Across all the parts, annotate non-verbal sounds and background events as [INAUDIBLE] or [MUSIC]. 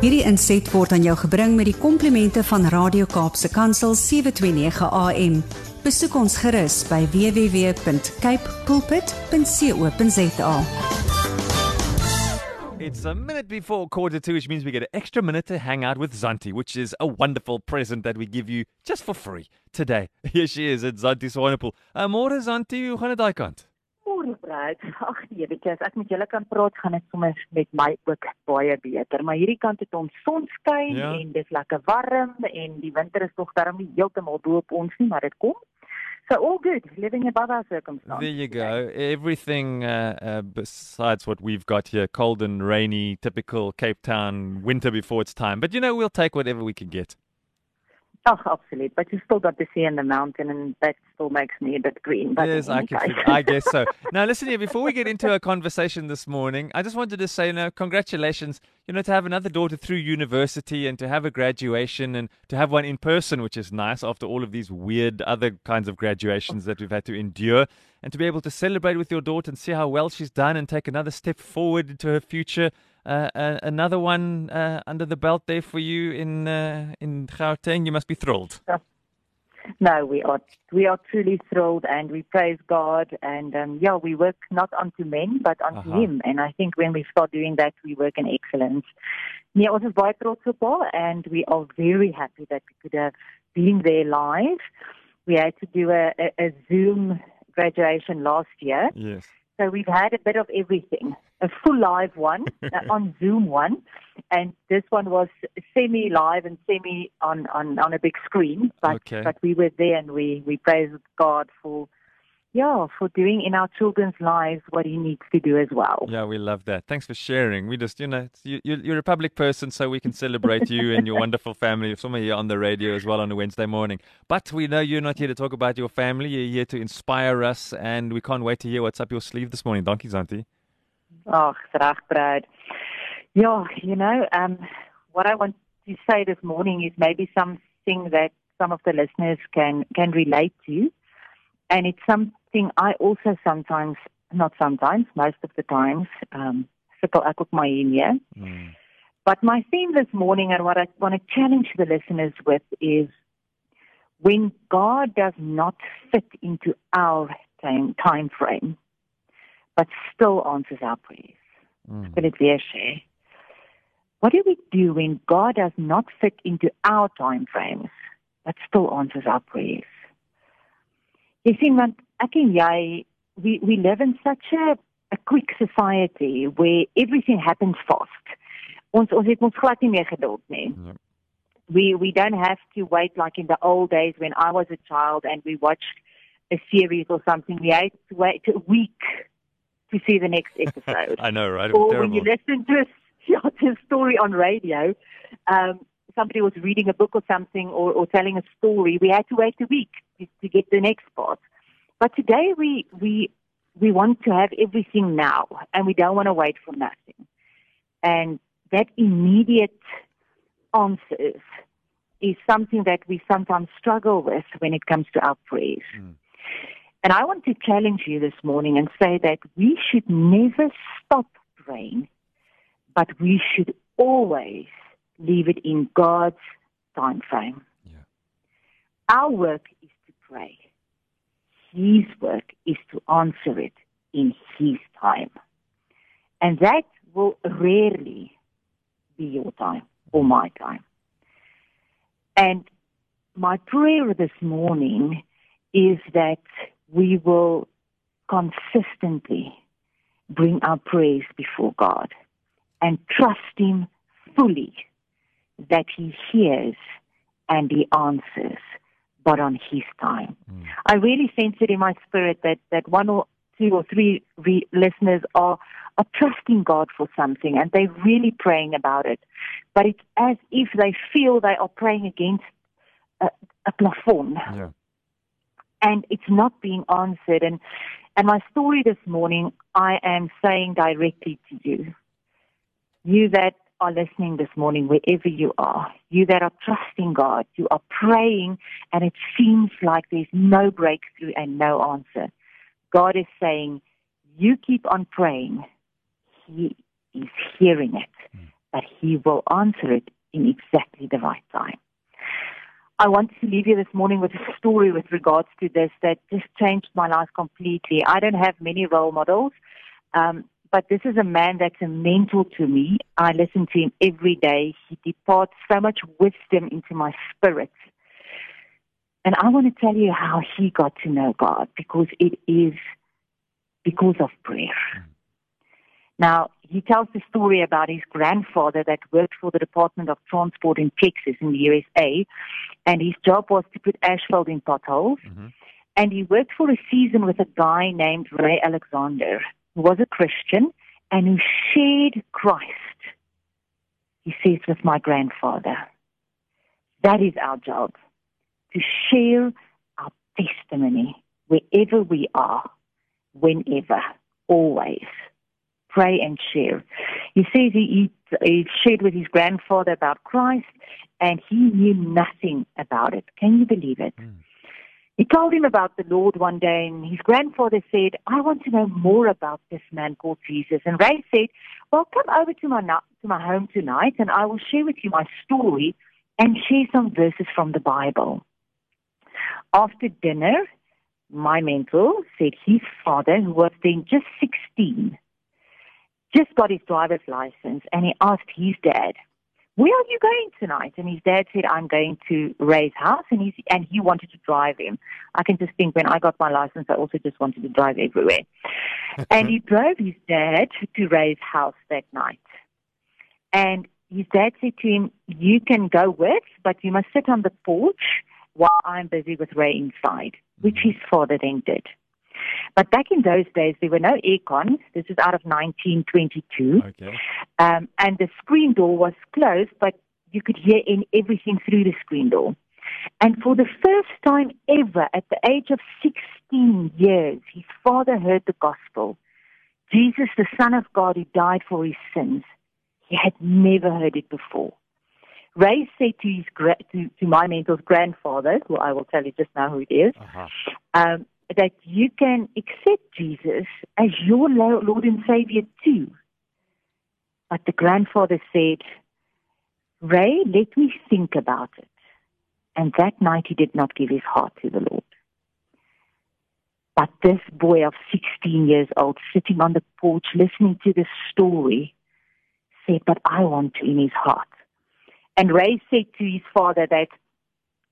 Hierdie inset word aan jou gebring met die komplimente van Radio Kaapse Kansel 729 AM. Besoek ons gerus by www.cape pulpit.co.za. It's a minute before quarter two, which means we get an extra minute to hang out with Zanti, which is a wonderful present that we give you just for free today. [LAUGHS] Here she is, it's Zanti Swanepoel. Amore Zanti, hoe gaan dit daai kant? Bruid. Ag nee, weet jy, as ek met julle kan praat, gaan dit sommer met my ook baie beter. Maar hierdie kant het ons sonskyn Ja. en dis lekker warm en die winter is tog darm nie heeltemal bo op ons nie, maar dit kom. So all good, living above our circumstances. There you go. Everything uh, uh, besides what we've got here cold and rainy, typical Cape Town winter before its time. But you know, we'll take whatever we can get. Oh, absolutely. But you still got the sea and the mountain, and that still makes me a bit green. But yes, I can. I guess so. [LAUGHS] Now, listen here. Before we get into our conversation this morning, I just wanted to say, you know, congratulations. You know, to have another daughter through university and to have a graduation and to have one in person, which is nice after all of these weird other kinds of graduations that we've had to endure, and to be able to celebrate with your daughter and see how well she's done and take another step forward into her future. Uh, uh, another one uh, under the belt there for you in uh, in Gauteng. You must be thrilled. No, we are we are truly thrilled and we praise God and um, yeah, we work not unto men but unto Aha. Him. And I think when we start doing that, we work in excellence. Nee, ons is baie trots op haar and we are very happy that we could have been there live. We had to do a, a, a Zoom graduation last year, Yes. So we've had a bit of everything. A full live one, uh, [LAUGHS] on Zoom one, and this one was semi live and semi on, on, on a big screen. But Okay. but we were there and we, we praise God for yeah, for doing in our children's lives what he needs to do as well. Yeah, we love that. Thanks for sharing. We just, you know, it's, you, you- you're a public person, so we can celebrate you and your wonderful family. Some of you on the radio as well on a Wednesday morning. But we know you're not here to talk about your family. You're here to inspire us, and we can't wait to hear what's up your sleeve this morning. Donkey Zantie. Oh, reg bruid. Yeah, you know, um, what I want to say this morning is maybe something that some of the listeners can can relate to, and it's something I also sometimes, not sometimes, most of the times, um, sukkel ek ook maar hiermee. Mm. But my theme this morning and what I want to challenge the listeners with is when God does not fit into our time, time frame, but still answers our prayers. Mm. Wil dit weer sê. What do we do when God does not fit into our time frames, but still answers our prayers? Jy sien want ek en jy we we live in such a a quick society where everything happens fast. Ons ons het ons glad nie meer geduld nie. We we don't have to wait like in the old days when I was a child and we watched a series or something. We had to wait a week to see the next [LAUGHS] episode. I know, right? Or when you listen to a, [LAUGHS] yeah, to a story on radio, um, somebody was reading a book or something or, or telling a story, we had to wait a week to, to get the next part. But today we we we want to have everything now, and we don't want to wait for nothing. And that immediate answers is something that we sometimes struggle with when it comes to our prayers. Mm. And I want to challenge you this morning and say that we should never stop praying, but we should always leave it in God's time frame. Yeah. Our work is to pray. His work is to answer it in His time. And that will rarely be your time or my time. And my prayer this morning is that we will consistently bring our praise before God and trust Him fully that He hears and He answers, but on His time. Mm. I really sense it in my spirit that, that one or two or three re- listeners are, are trusting God for something and they're really praying about it. But it's as if they feel they are praying against a, a plafond Yeah. and it's not being answered. And and my story this morning, I am saying directly to you, you that are listening this morning, wherever you are, you that are trusting God, you are praying, and it seems like there's no breakthrough and no answer. God is saying, you keep on praying. He is hearing it, but He will answer it in exactly the right time. I want to leave you this morning with a story with regards to this that just changed my life completely. I don't have many role models, um, but this is a man that's a mentor to me. I listen to him every day. He departs so much wisdom into my spirit. And I want to tell you how he got to know God because it is because of prayer. Now, he tells the story about his grandfather that worked for the Department of Transport in Texas in the USA, and his job was to put asphalt in potholes. Mm-hmm. And he worked for a season with a guy named Ray Alexander, was a Christian and who shared Christ, he says, with my grandfather. That is our job, to share our testimony wherever we are, whenever, always pray and share. He says he, he shared with his grandfather about Christ and he knew nothing about it. Can you believe it? Mm. He told him about the Lord one day, and his grandfather said, I want to know more about this man called Jesus. And Ray said, Well, come over to my, to my home tonight, and I will share with you my story and share some verses from the Bible. After dinner, my mentor said his father, who was then just 16, just got his driver's license and he asked his dad, where are you going tonight? And his dad said, I'm going to Ray's house. And, he's, and he wanted to drive him. I can just think when I got my license, I also just wanted to drive everywhere. [LAUGHS] and he drove his dad to Ray's house that night. And his dad said to him, you can go with, but you must sit on the porch while I'm busy with Ray inside, which mm-hmm. his father then did. But back in those days, there were no aircon. This is out of 1922. Okay. Um, and the screen door was closed, but you could hear in everything through the screen door. And for the first time ever, at the age of 16 years, his father heard the gospel. Jesus, the Son of God who died for his sins. He had never heard it before. Ray said to his to, to my mentor's grandfather, who I will tell you just now who it is, uh-huh. um, that you can accept Jesus as your Lord and Savior too. But the grandfather said, Ray, let me think about it. And that night he did not give his heart to the Lord. But this boy of 16 years old, sitting on the porch listening to this story, said, But I want to in his heart. And Ray said to his father that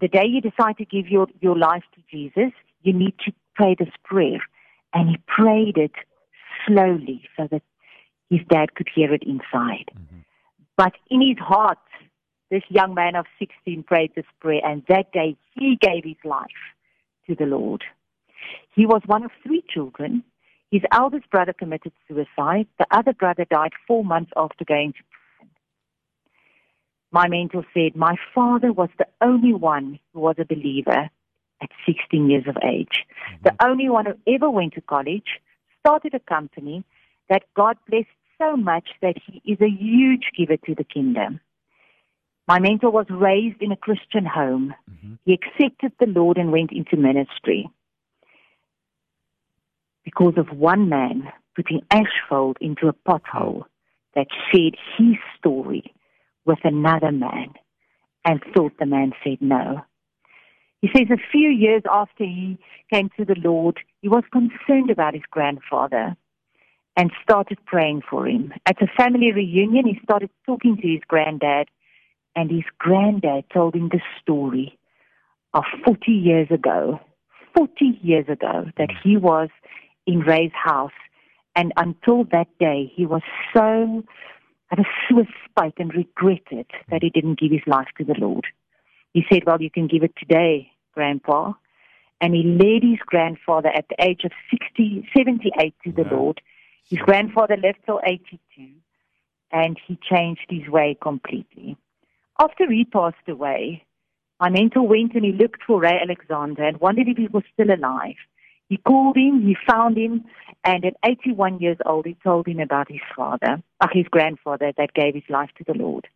the day you decide to give your, your life to Jesus, you need to pray this prayer. And he prayed it slowly so that his dad could hear it inside. Mm-hmm. But in his heart, this young man of 16 prayed this prayer, and that day he gave his life to the Lord. He was one of three children. His eldest brother committed suicide. The other brother died four months after going to prison. My mentor said, My father was the only one who was a believer at 16 years of age. Mm-hmm. The only one who ever went to college, started a company that God blessed so much that he is a huge giver to the kingdom. My mentor was raised in a Christian home. Mm-hmm. He accepted the Lord and went into ministry because of one man putting asphalt into a pothole that shared his story with another man and thought the man said no. He says a few years after he came to the Lord, he was concerned about his grandfather and started praying for him. At a family reunion, he started talking to his granddad, and his granddad told him the story of 40 years ago, 40 years ago, that he was in Ray's house. And until that day, he was so at a Swiss spite and regretted that he didn't give his life to the Lord. He said, Well, you can give it today, Grandpa. And he led his grandfather at the age of 60, 78 to the Lord. His grandfather lived till 82, and he changed his way completely. After he passed away, my mentor went and he looked for Ray Alexander and wondered if he was still alive. He called him, he found him, and at 81 years old, he told him about his father, uh, his grandfather that gave his life to the Lord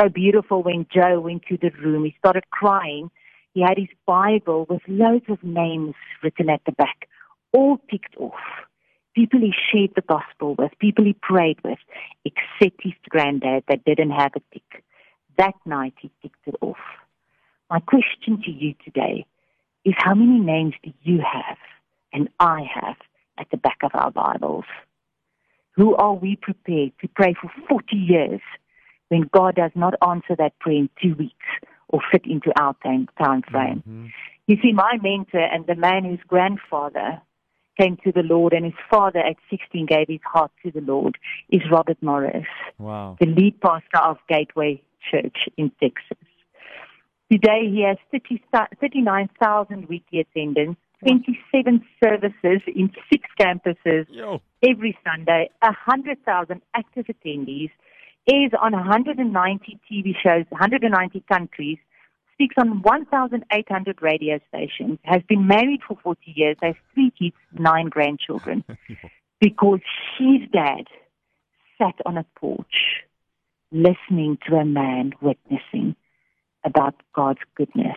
so beautiful when Joe went to the room. He started crying. He had his Bible with loads of names written at the back, all ticked off. people he shared the gospel with, people he prayed with, except his granddad that didn't have a tick. That night he ticked it off. My question to you today is how many names do you have and I have at the back of our Bibles? Who are we prepared to pray for 40 years when God does not answer that prayer in two weeks or fit into our time, time frame? Mm-hmm. You see, my mentor and the man whose grandfather came to the Lord and his father at 16 gave his heart to the Lord is Robert Morris, wow. the lead pastor of Gateway Church in Texas. Today he has 30, 39,000 weekly attendance, 27 services in six campuses Yo. every Sunday, 100,000 active attendees, is on 190 TV shows, 190 countries, speaks on 1,800 radio stations, has been married for 40 years, has three kids, nine grandchildren, [LAUGHS] because his dad sat on a porch listening to a man witnessing about God's goodness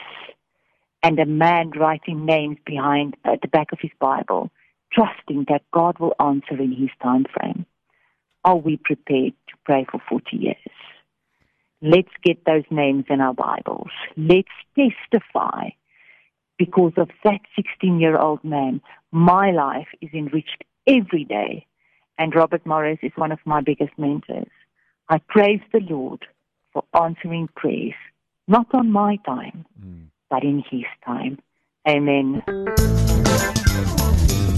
and a man writing names behind at the back of his Bible, trusting that God will answer in his time frame. Are we prepared to pray for 40 years? Let's get those names in our Bibles. Let's testify because of that 16 year old man. My life is enriched every day. And Robert Morris is one of my biggest mentors. I praise the Lord for answering prayers, not on my time, mm. but in His time. Amen.